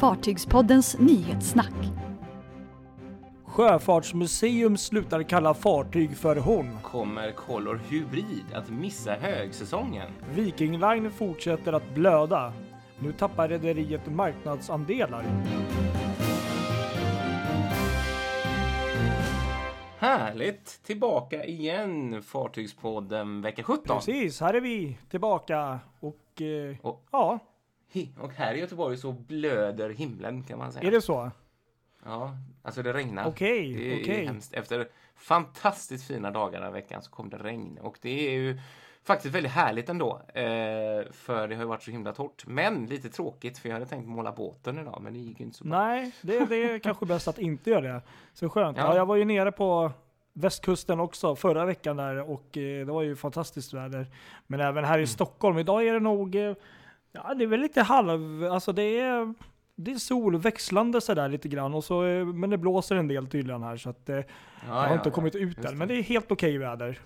Fartygspoddens nyhetssnack. Sjöfartsmuseum slutar kalla fartyg för hon. Kommer Color Hybrid att missa högsäsongen? Viking Line fortsätter att blöda. Nu tappar rederiet marknadsandelar. Härligt! Tillbaka igen Fartygspodden vecka 17. Precis, här är vi tillbaka och eh, Och- ja, Och här i Göteborg så blöder himlen kan man säga. är det så? Ja, alltså det regnar. Okej, är okej. hemskt. Efter fantastiskt fina dagar den här veckan så kom det regn. Och det är ju faktiskt väldigt härligt ändå. Eh, för det har ju varit så himla torrt. Men lite tråkigt för jag hade tänkt måla båten idag men det gick inte så bra. Nej, det, det är kanske bäst att inte göra det. Så skönt. Ja. Ja. jag var ju nere på västkusten också förra veckan där och eh, det var ju fantastiskt väder. Men även här i Stockholm, idag är det nog, eh, ja det är väl lite halv, alltså det är det är sol, växlande sådär lite grann, och så, men det blåser en del tydligen här så att eh, Ja, jag har ja, inte ja, kommit ut än. Men det är helt okej väder.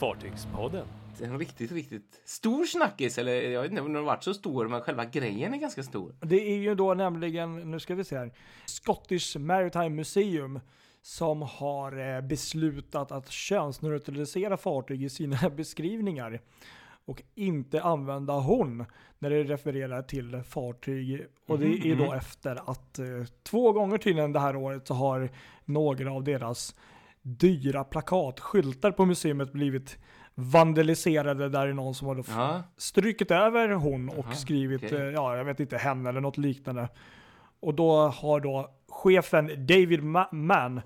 Fartygspodden. Det är en riktigt, riktigt stor snackis. Eller jag vet inte om den har varit så stor, men själva grejen är ganska stor. Det är ju då nämligen, nu ska vi se här, Scottish Maritime Museum som har eh, beslutat att könsneutralisera fartyg i sina beskrivningar och inte använda hon när det refererar till fartyg. Och det är då efter att eh, två gånger tydligen det här året så har några av deras dyra plakatskyltar på museet blivit vandaliserade där är någon som har då Ja, strukit över hon och Aha, skrivit, okej. eh, ja jag vet inte, hen eller något liknande. Och då har då chefen David Ma- Mann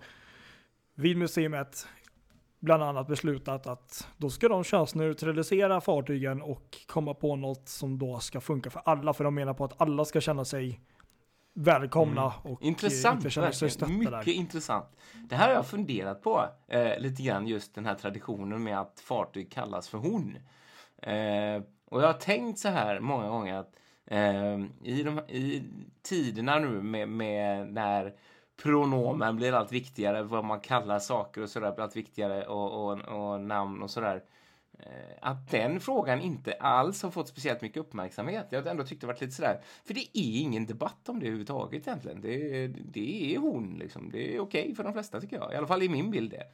vid museet bland annat beslutat att då ska de könsneutralisera fartygen och komma på något som då ska funka för alla. För de menar på att alla ska känna sig välkomna och Mm. Intressant, inte känna sig stötta Mycket där. intressant. Det här har jag funderat på eh, lite grann, just den här traditionen med att fartyg kallas för hon. Eh, och jag har tänkt så här många gånger att eh, i, de, i tiderna nu med, med när pronomen blir allt viktigare, vad man kallar saker och sådär blir allt viktigare och, och, och namn och sådär. Eh, Att den frågan inte alls har fått speciellt mycket uppmärksamhet. Jag ändå tyckt det varit lite sådär. För det är ingen debatt om det överhuvudtaget egentligen. Det, det är hon liksom. Det är okej för de flesta tycker jag. I alla fall i min bild det.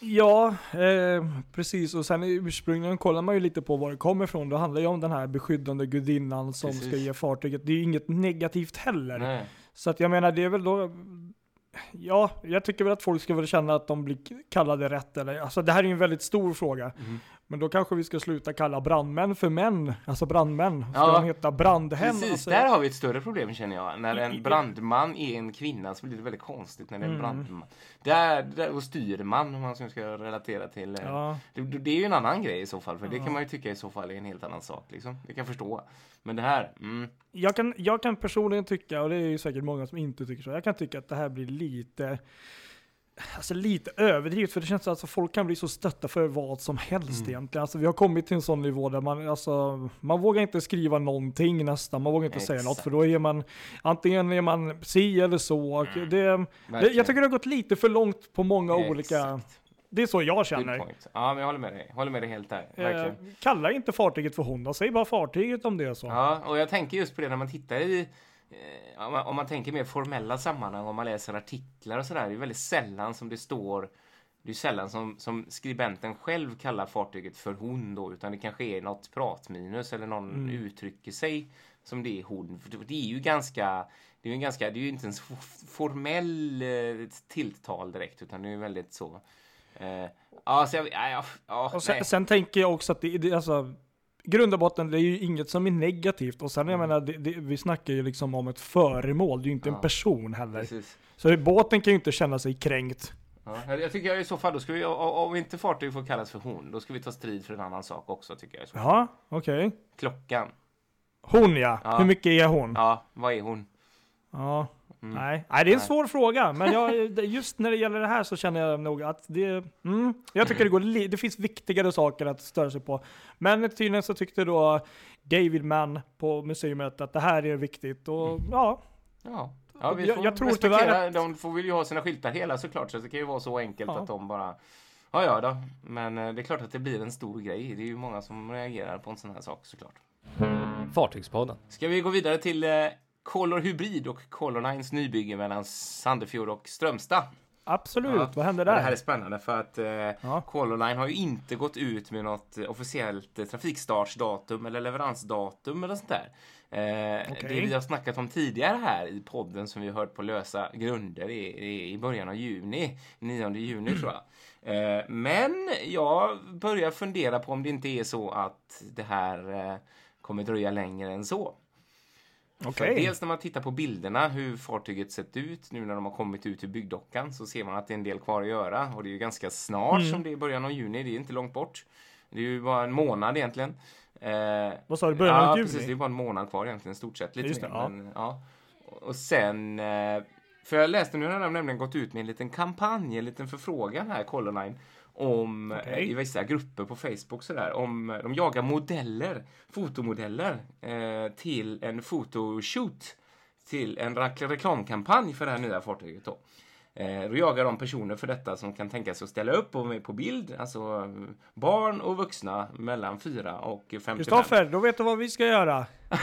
Ja, eh, precis. Och sen i ursprungligen kollar man ju lite på var det kommer ifrån. Det handlar ju om den här beskyddande gudinnan som Precis. ska ge fartyget. Det är ju inget negativt heller. Nej. Så att jag menar, det är väl då... Ja, jag tycker väl att folk ska väl känna att de blir kallade rätt. Eller, alltså det här är ju en väldigt stor fråga. Mm. Men då kanske vi ska sluta kalla brandmän för män. Alltså brandmän. Ska Ja, de heta brandhem? Precis, Alltså, där har vi ett större problem känner jag. När en brandman är en kvinna så blir det väldigt konstigt när det är en Mm. brandman. Där, där, och styrman om man ska relatera till. eh, Ja. Det, det är ju en annan grej i så fall. För det kan man ju tycka i så fall är en helt annan sak. Liksom. Det kan jag förstå. Men det här, mm, Jag kan, jag kan personligen tycka, och det är ju säkert många som inte tycker så, jag kan tycka att det här blir lite Alltså lite överdrivet, för det känns som att alltså, folk kan bli så stötta för vad som helst Mm. egentligen. Alltså, vi har kommit till en sån nivå där man, alltså, man vågar inte skriva någonting nästan, man vågar inte säga något, Exakt. för då är man, antingen är man si eller så. Och det, det, Mm. jag tycker det har gått lite för långt på många olika, Exakt. det är så jag känner. Ja, men jag håller med dig. Håller med dig helt där. Eh, kalla inte fartyget för hon, då, säg bara fartyget om det är så. Ja, och jag tänker just på det när man tittar i om man, om man tänker mer formella sammanhang, om man läser artiklar och sådär, det är väldigt sällan som det står det är sällan som, som skribenten själv kallar fartyget för hon då, utan det kanske är något pratminus eller någon Mm. uttrycker sig som det är hon. Det- är ju ganska, det är ju ganska, det är ju inte en så formell eh, tilltal direkt, utan det är ju väldigt så. Eh, ja, så jag, ja, ja, ja, Och sen, sen tänker jag också att det, det alltså, grund och botten, det är ju inget som är negativt. Och sen jag menar, det, det, vi snackar ju liksom om ett föremål, det är ju inte en Ja. person heller. Precis. Så båten kan ju inte känna sig kränkt. Ja, jag jag tycker i så fall, då ska vi, om inte fartyg får kallas för hon, då ska vi ta strid för en annan sak också tycker jag. Ja, okej. Klockan. Hon ja. Ja. hur mycket är hon? Ja, vad är hon? Ja. Mm. Nej. Nej, det är en Nej. svår fråga. Men jag, just när det gäller det här så känner jag nog att det... Mm, jag tycker det, går, li- det finns viktigare saker att störa sig på. Men tydligen så tyckte då David Mann på museet att det här är viktigt. Och ja, Ja. Ja, vi Jag- får jag tror tyvärr att- De får vill ju ha sina skyltar hela såklart, så det kan ju vara så enkelt Ja. att de bara... Ja, ja då. Men eh, det är klart att det blir en stor grej. Det är ju många som reagerar på en sån här sak såklart. Fartygspodden. Ska vi gå vidare till eh, Color Hybrid och Colorlines nybygge mellan Sandefjord och Strömstad. Absolut, Ja, vad hände och Det här där? är spännande för att eh, Ja. Colorline har ju inte gått ut med något eh, officiellt eh, trafikstartsdatum eller leveransdatum eller sånt där. Eh, Okej. Det vi har snackat om tidigare här i podden som vi har hört på lösa grunder i, i, i början av juni, 9 juni tror jag. Eh, men jag börjar fundera på om det inte är så att det här eh, kommer dröja längre än så. Okej. dels när man tittar på bilderna, hur fartyget sett ut nu när de har kommit ut ur byggdockan så ser man att det är en del kvar att göra och det är ju ganska snart Mm. som det är början av juni, det är inte långt bort. Det är ju bara en månad egentligen. Eh, Vad sa du, början ja, av juli? precis, det är bara en månad kvar egentligen, stort sett. Lite Just det, mer, ja. men, ja. Och sen, eh, för jag läste nu har de nämligen gått ut med en liten kampanj, en liten förfrågan här, Colorline, om Okej. eh, i vissa grupper på Facebook sådär, om eh, de jagar modeller, fotomodeller eh, till en fotoshoot, till en reklamkampanj för det här nya fartyget då. Eh, då jagar de personer för detta som kan tänka sig att ställa upp och med på bild, alltså barn och vuxna mellan 4 och 55. Kristoffer, då vet du vad vi ska göra.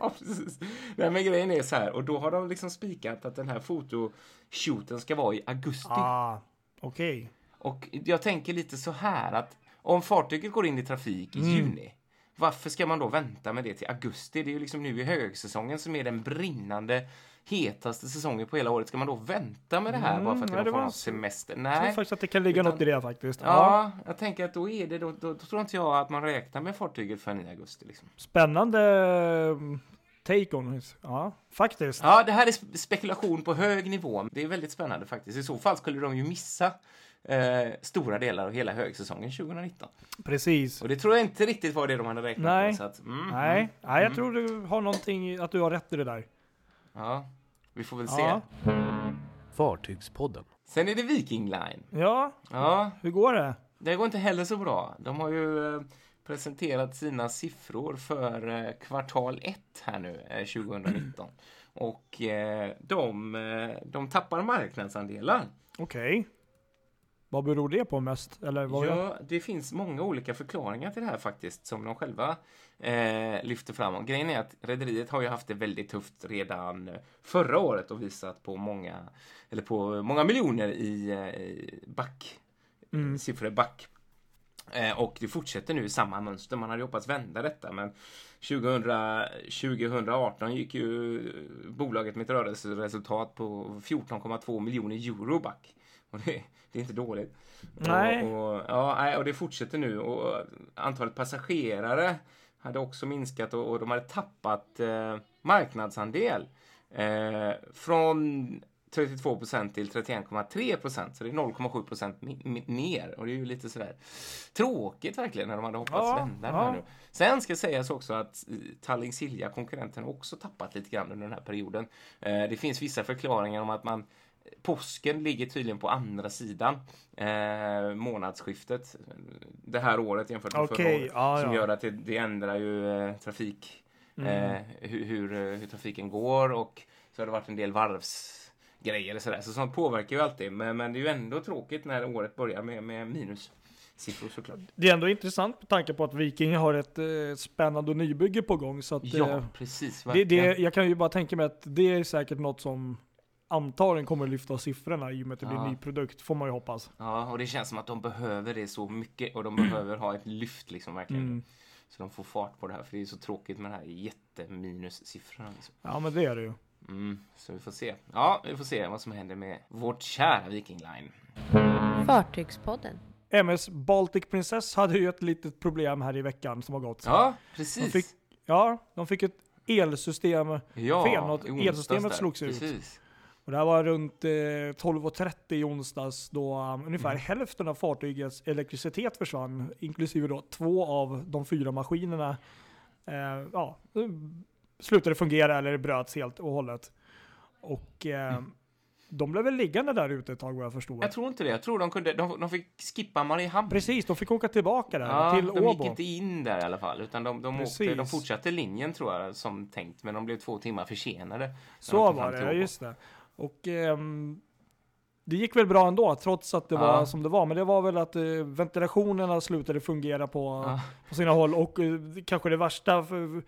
ja, precis. Nej, men grejen är så här, och då har de liksom spikat att den här fotoshooten ska vara i augusti. Ah, okej. Och jag tänker lite så här att om fartyget går in i trafik Mm. i juni, varför ska man då vänta med det till augusti? Det är ju liksom nu i högsäsongen som är den brinnande hetaste säsongen på hela året. Ska man då vänta med det här Mm, bara för att det nej, var av så- semester? Jag tror Nej. faktiskt att det kan ligga Utan- något i det faktiskt. Ja, jag tänker att då är det, då, då, då tror inte jag att man räknar med fartyget förrän i augusti. Liksom. Spännande mm, take on. Ja, faktiskt. Ja, det här är spe- spekulation på hög nivå. Det är väldigt spännande faktiskt. I så fall skulle de ju missa eh, stora delar av hela högsäsongen 2019. Precis. Och det tror jag inte riktigt var det de hade räknat Nej. med. Så att, mm, Nej, mm, nej, jag mm. tror du har någonting, att du har rätt i det där. Ja, vi får väl Ja. se. Fartygspodden. Sen är det Viking Line. Ja, Ja, hur går det? det går inte heller så bra. De har ju eh, presenterat sina siffror för eh, kvartal 1 här nu, eh, 2019. Och eh, de, eh, de tappar marknadsandelar. Okej. Vad beror det på mest? Eller vad Ja, det finns många olika förklaringar till det här faktiskt som de själva eh, lyfter fram. Och grejen är att rederiet har ju haft det väldigt tufft redan förra året och visat på många, eller på många miljoner i, eh, i back, Mm. siffror back. Eh, och det fortsätter nu i samma mönster. Man hade hoppats vända detta men 2000, 2018 gick ju bolaget med ett rörelseresultat på 14,2 miljoner euro back. Och det, det är inte dåligt. Nej. Och, och, ja, och det fortsätter nu. Och antalet passagerare hade också minskat och, och de hade tappat eh, marknadsandel eh, från 32 procent till 31,3 procent. Så det är 0,7 procent ner. Och det är ju lite sådär tråkigt verkligen när de hade hoppats Ja, vända ja. här nu. Sen ska sägas också att eh, Tallink Silja, konkurrenten, också tappat lite grann under den här perioden. Eh, det finns vissa förklaringar om att man Påsken ligger tydligen på andra sidan eh, månadsskiftet det här året jämfört med förra Okej, året. ja, som ja. gör att det, det ändrar ju eh, trafik, Mm. eh, hur, hur, eh, hur trafiken går och så har det varit en del varvsgrejer och sådär. Så sånt påverkar ju alltid. Men, men det är ju ändå tråkigt när året börjar med, med såklart. Det är ändå intressant med tanke på att Viking har ett eh, spännande nybygge på gång. Så att, Ja, eh, precis. det, det, jag kan ju bara tänka mig att det är säkert något som antagligen kommer att lyfta siffrorna i och med att det blir Ja. en ny produkt, får man ju hoppas. Ja, och det känns som att de behöver det så mycket och de behöver ha ett lyft liksom verkligen. Mm. Så de får fart på det här, för det är så tråkigt med de här jätteminussiffrorna. Liksom. Ja, men det är det ju. Mm, så vi får se. Ja, vi får se vad som händer med vårt kära Viking Line. Fartygspodden. MS Baltic Princess hade ju ett litet problem här i veckan som har gått. Ja, De precis. fick, ja, de fick ett elsystem ja, fel, något- elsystemet där. slogs ut. Precis. Och det här var runt eh, 12.30 i onsdags då um, ungefär Mm. hälften av fartygets elektricitet försvann, inklusive då två av de fyra maskinerna. Eh, ja, slutade fungera eller bröts helt och hållet. Och eh, Mm. de blev väl liggande där ute ett tag vad jag förstod. Jag tror inte det. Jag tror de kunde, de, de fick skippa Mariehamn. Precis, de fick åka tillbaka där Ja, till de gick Åbo. inte in där i alla fall, utan de, de, åkte, de fortsatte linjen tror jag som tänkt, men de blev två timmar försenade. Så var det, ja, Åbo. just det. Och ehm, det gick väl bra ändå, trots att det Ja. var som det var. Men det var väl att eh, ventilationerna slutade fungera på, Ja. på sina håll. Och eh, kanske det värsta för,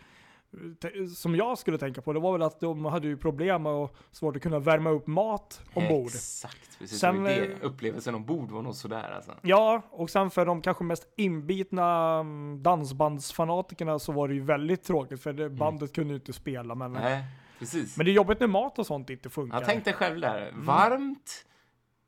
som jag skulle tänka på, det var väl att de hade ju problem och svårt att kunna värma upp mat ombord. Exakt, precis. Sen, det, eh, upplevelsen ombord var nog sådär alltså. Ja, och sen för de kanske mest inbitna mm, dansbandsfanatikerna så var det ju väldigt tråkigt för det, bandet kunde ju inte spela. Men, Nej, precis. men det är jobbigt när mat och sånt inte funkar. Jag tänkte själv där, Mm. varmt,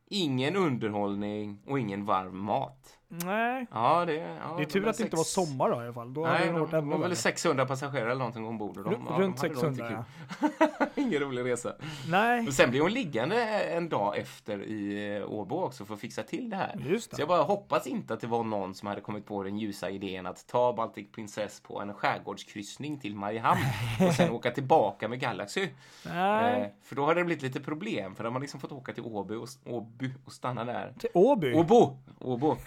ingen underhållning och ingen varm mat. Nej, Ja, det, ja, det är tur de att det inte var sex- sommar då i alla fall. Då Nej, det de varit var väl värre. 600 passagerare eller någonting ombord. Och de, Ru- ja, Runt de hade nog inte 600 kul. ja. Ingen rolig resa. Nej, Men sen blev hon liggande en dag efter i eh, Åbo också för att fixa till det här. just Så det. jag bara hoppas inte att det var någon som hade kommit på den ljusa idén att ta Baltic Princess på en skärgårdskryssning till Mariehamn och sen åka tillbaka med Galaxy. Nej, Eh, för då hade det blivit lite problem för då har liksom fått åka till Åby och, Åby och stanna där. till Åby. Åbo! Åbo!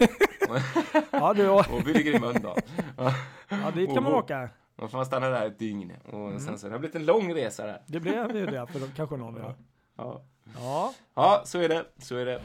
Ja, du, Åby ligger i Mölndal. Ja. dit kan man åka. Då får man stanna där ett dygn. Och Mm. sen så det har blivit en lång resa där. Det blev ju det för de, kanske någon. Ja. Ja. ja. ja, så är det. Så är det.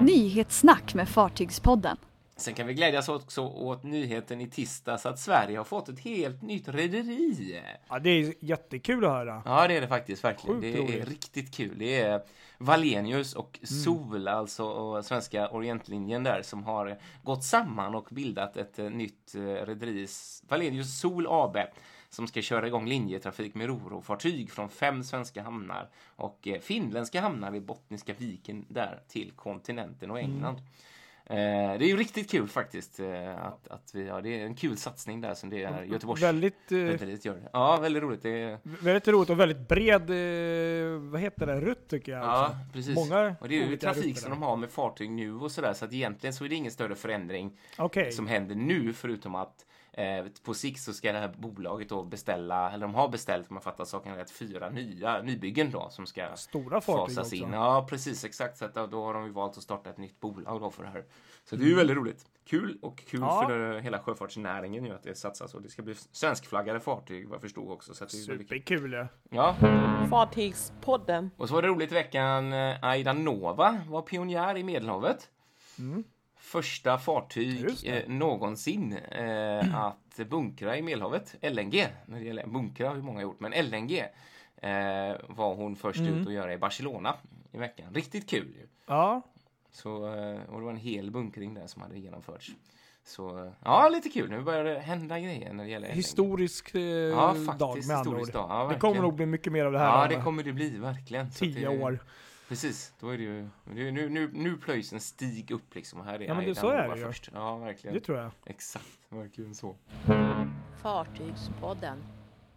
Nyhetssnack med Fartygspodden. Sen kan vi glädjas också åt nyheten i tisdags att Sverige har fått ett helt nytt rederi. Ja, det är jättekul att höra. Ja, det är det faktiskt verkligen. Sjukt det är riktigt kul. Det är Wallenius och Sol, alltså och svenska Orientlinjen där, som har gått samman och bildat ett eh, nytt eh, rederi, Wallenius Sol AB, som ska köra igång linjetrafik med roro-fartyg från fem svenska hamnar och eh, finländska hamnar vid Bottniska viken där till kontinenten och England. Eh, det är ju riktigt kul faktiskt eh, att, att vi har, det är en kul satsning där som det är Göteborgs Väldigt, eh, gör. Ja, väldigt roligt. Det är, väldigt roligt och väldigt bred, eh, vad heter det, rutt tycker jag. Ja, också. precis. Många och det är ju trafik som de har med fartyg nu och sådär, så att egentligen så är det ingen större förändring Okej. som händer nu, förutom att eh, på sikt så ska det här bolaget då beställa, eller de har beställt, om man fattar saken rätt, fyra nya nybyggen då som ska Stora fasas också. in. Ja, precis, exakt. Så att då- har de ju valt att starta ett nytt bolag då för det här. Så det är ju väldigt roligt. Kul och kul Mm. Ja. för hela sjöfartsnäringen ju att det satsas och det ska bli svenskflaggade fartyg vad jag förstod också. Så att det. Superkul. ja. Ja, Fartygspodden. och så var det roligt i veckan. eh, Aida Nova var pionjär i Medelhavet. Första fartyg eh, någonsin eh, att bunkra i Medelhavet. LNG. När det gäller bunkra har ju många gjort, men LNG eh, var hon först ut att göra i Barcelona i veckan. Riktigt kul ju. Ja, Så, eh, och det var en hel bunkring där som hade genomförts. Så eh, ja, lite kul. Nu börjar det hända grejer när det gäller LNG. historisk eh, Ja, dag med andra ord. dag. Ja, det kommer nog bli mycket mer av det här. Ja, det kommer det bli verkligen. Tio det, år. Precis, då är det ju, nu, nu, nu plöjs en stig upp liksom. Och här är Ja, men det- så är det ju. först. Ja, verkligen. Det tror jag. Exakt, verkligen så. Fartygspodden.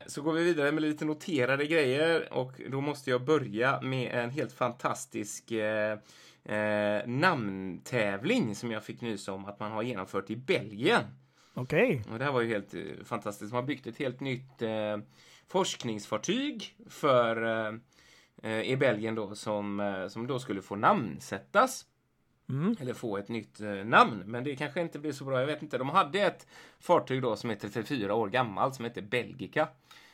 Så går vi vidare med lite noterade grejer och då måste jag börja med en helt fantastisk eh, eh, namntävling som jag fick nys om att man har genomfört i Belgien. Okej. Och det här var ju helt eh, fantastiskt. Man har byggt ett helt nytt eh, forskningsfartyg för eh, i Belgien då som, eh, som då skulle få namnsättas. Mm. Eller få ett nytt eh, namn. Men det kanske inte blir så bra. Jag vet inte. De hade ett fartyg då som är 34 år gammalt som heter Belgica.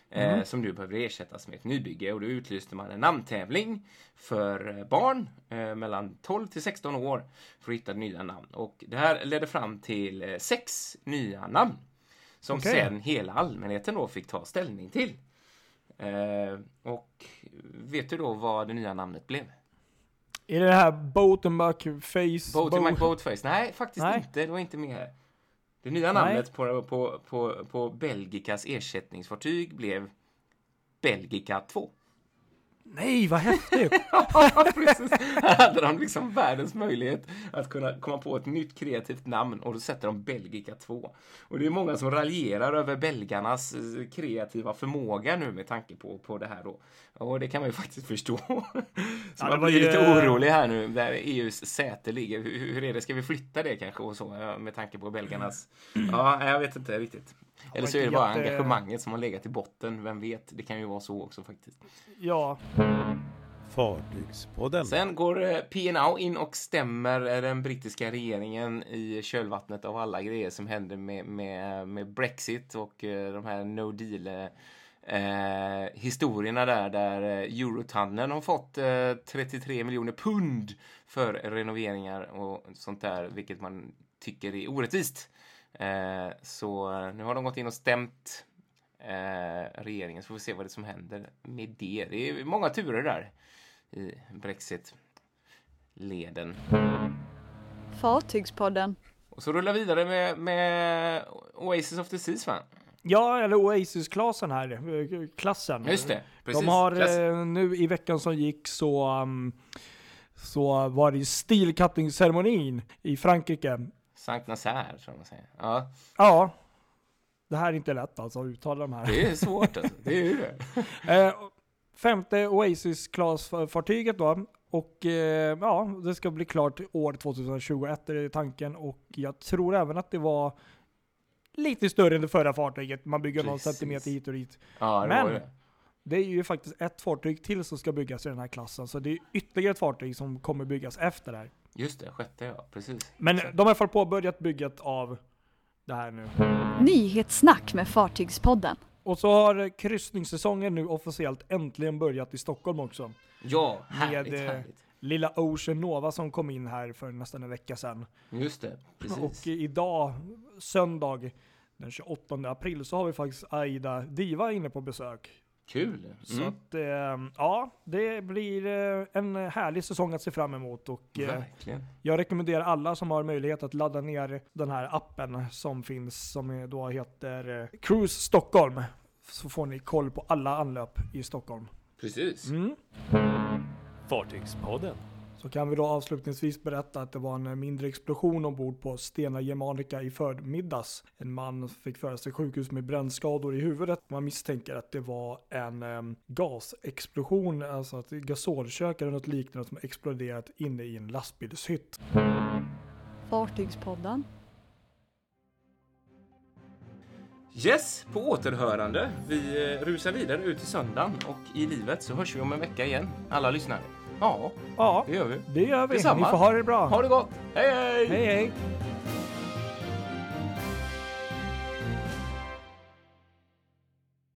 Eh, som nu behöver ersättas med ett nybygge och då utlyste man en namntävling för eh, barn eh, mellan 12 till 16 år för att hitta nya namn. Och det här ledde fram till eh, sex nya namn som Okej. sen hela allmänheten då fick ta ställning till. Eh, och vet du då vad det nya namnet blev? Är det det här Boatenbuck Face? Boaty Bo- McBoatface? Nej, faktiskt Nej. inte. Det var inte med här. Det nya namnet på, på, på, på Belgicas ersättningsfartyg blev Belgica 2. Nej, vad häftigt! Ja, precis. Här hade de liksom världens möjlighet att kunna komma på ett nytt kreativt namn och då sätter de Belgica 2. Och det är många som raljerar över belgarnas eh, kreativa förmåga nu med tanke på, på det här då. Och det kan man ju faktiskt förstå. Så Ja, man blir ju- lite orolig här nu där EUs säte ligger. Hur, hur är det? Ska vi flytta det kanske och så med tanke på belgarnas? Ja, jag vet inte riktigt. Eller så är det bara engagemanget som har legat i botten. Vem vet? Det kan ju vara så också faktiskt. Ja, Fartygspodden. Sen går eh, P&O in och stämmer den brittiska regeringen i kölvattnet av alla grejer som händer med, med, med Brexit och eh, de här no deal eh, historierna där, där eh, Eurotunneln har fått eh, 33 miljoner pund för renoveringar och sånt där, vilket man tycker är orättvist. Eh, så eh, nu har de gått in och stämt regeringen. Så får vi se vad det som händer med det. Det är många turer där i Brexit-leden. Fartygspodden. Och så rullar vi vidare med, med Oasis of the Seas, va? Ja, eller Oasis-klassen här. eh, Klassen. Just det, precis. De har Klass- eh, nu i veckan som gick så, um, så var det stilcutting-ceremonin i Frankrike. Sankt Nazaire, tror man säger. Ja, Ja, det här är inte lätt alltså att uttala de här. det är svårt alltså. Det är ju det. Eh, femte Oasis-klasfartyget då. Och eh, ja, det ska bli klart år 2021 är tanken. Och jag tror även att det var lite större än det förra fartyget. Man bygger någon Precis. centimeter hit och dit. Ja, det Men- det. Det är ju faktiskt ett fartyg till som ska byggas i den här klassen. Så det är ytterligare ett fartyg som kommer byggas efter det här. Just det, sjätte ja, precis. Men Exakt. de har i alla fall påbörjat bygget av det här nu. Nyhetssnack med Fartygspodden. Och så har kryssningssäsongen nu officiellt äntligen börjat i Stockholm också. Ja, härligt, Med, härligt. Lilla Ocean Nova som kom in här för nästan en vecka sedan. Just det, precis. Och idag, söndag den 28 april, så har vi faktiskt Aida Diva inne på besök. Kul. Så Mm. att, eh, ja, det blir eh, en härlig säsong att se fram emot. Och eh, jag rekommenderar alla som har möjlighet att ladda ner den här appen som finns, som då heter eh, Cruise Stockholm. Så får ni koll på alla anlöp i Stockholm. Precis. Mm. Fartygspodden. Så kan vi då avslutningsvis berätta att det var en mindre explosion ombord på Stena Germanica i förmiddags. En man fick föras till sjukhus med brännskador i huvudet. Man misstänker att det var en em, gasexplosion, alltså ett gasolkök eller något liknande som exploderat inne i en lastbilshytt. Fartygspodden. Yes, på återhörande. Vi eh, rusar vidare ut i söndagen och i livet så hörs vi om en vecka igen. Alla lyssnare. Ja, Ja, det gör vi. det gör vi. Detsamma. Ni får ha det bra. Ha det gott. Hej, hej! Hej hej!